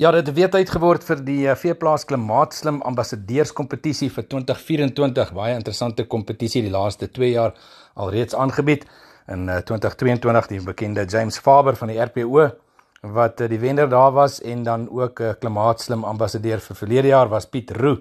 Ja, dit het weer tyd geword vir die eh, Veeplaas Klimaatslim Ambassadeurskompetisie vir 2024. Baie interessante kompetisie die laaste 2 jaar alreeds aangebied. In 2022 eh, die bekende James Faber van die RPO wat eh, die wenner daar was en dan ook 'n Klimaatslim ambassadeur vir verlede jaar was Piet Roo.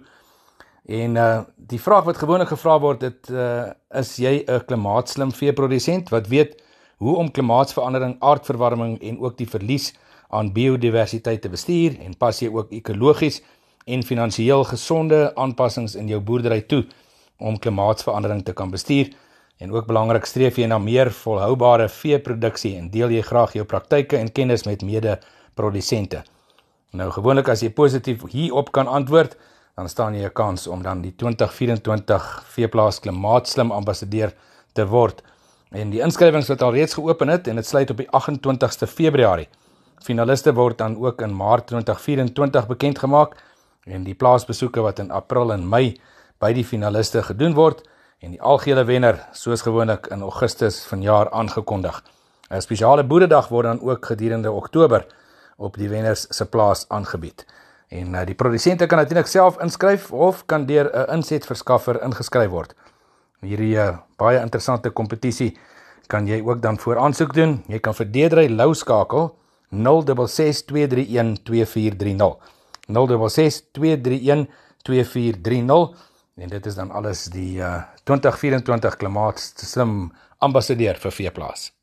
En uh die vraag wat gewoonlik gevra word, dit uh is jy 'n klimaatslim veeprodusent wat weet hoe om klimaatsverandering, aardverwarming en ook die verlies aan biodiversiteit te bestuur en pas jy ook ekologies en finansiëel gesonde aanpassings in jou boerdery toe om klimaatsverandering te kan bestuur en ook belangrik streef jy na meer volhoubare veeproduksie en deel jy graag jou praktyke en kennis met mede-produsente. Nou gewoonlik as jy positief hierop kan antwoord, dan staan jy 'n kans om dan die 2024 Veeplaas Klimaatslim ambassadeur te word. En die inskrywings wat al reeds geopen het en dit sluit op die 28ste Februarie. Finaliste word dan ook in Maart 2024 bekend gemaak en die plaasbesoeke wat in April en Mei by die finaliste gedoen word en die algehele wenner soos gewoonlik in Augustus vanjaar aangekondig. 'n Spesiale boeredag word dan ook gedurende Oktober op die wenners se plaas aangebied. En uh, die produsente kan natuurlik self inskryf of kan deur 'n insetverskaffer ingeskryf word. Hierdie uh, baie interessante kompetisie kan jy ook dan voor aansoek doen. Jy kan vir Deedrey Lou skakel 0662312430 en dit is dan alles die uh, 2024 klimaatslim ambassadeur vir veeplaas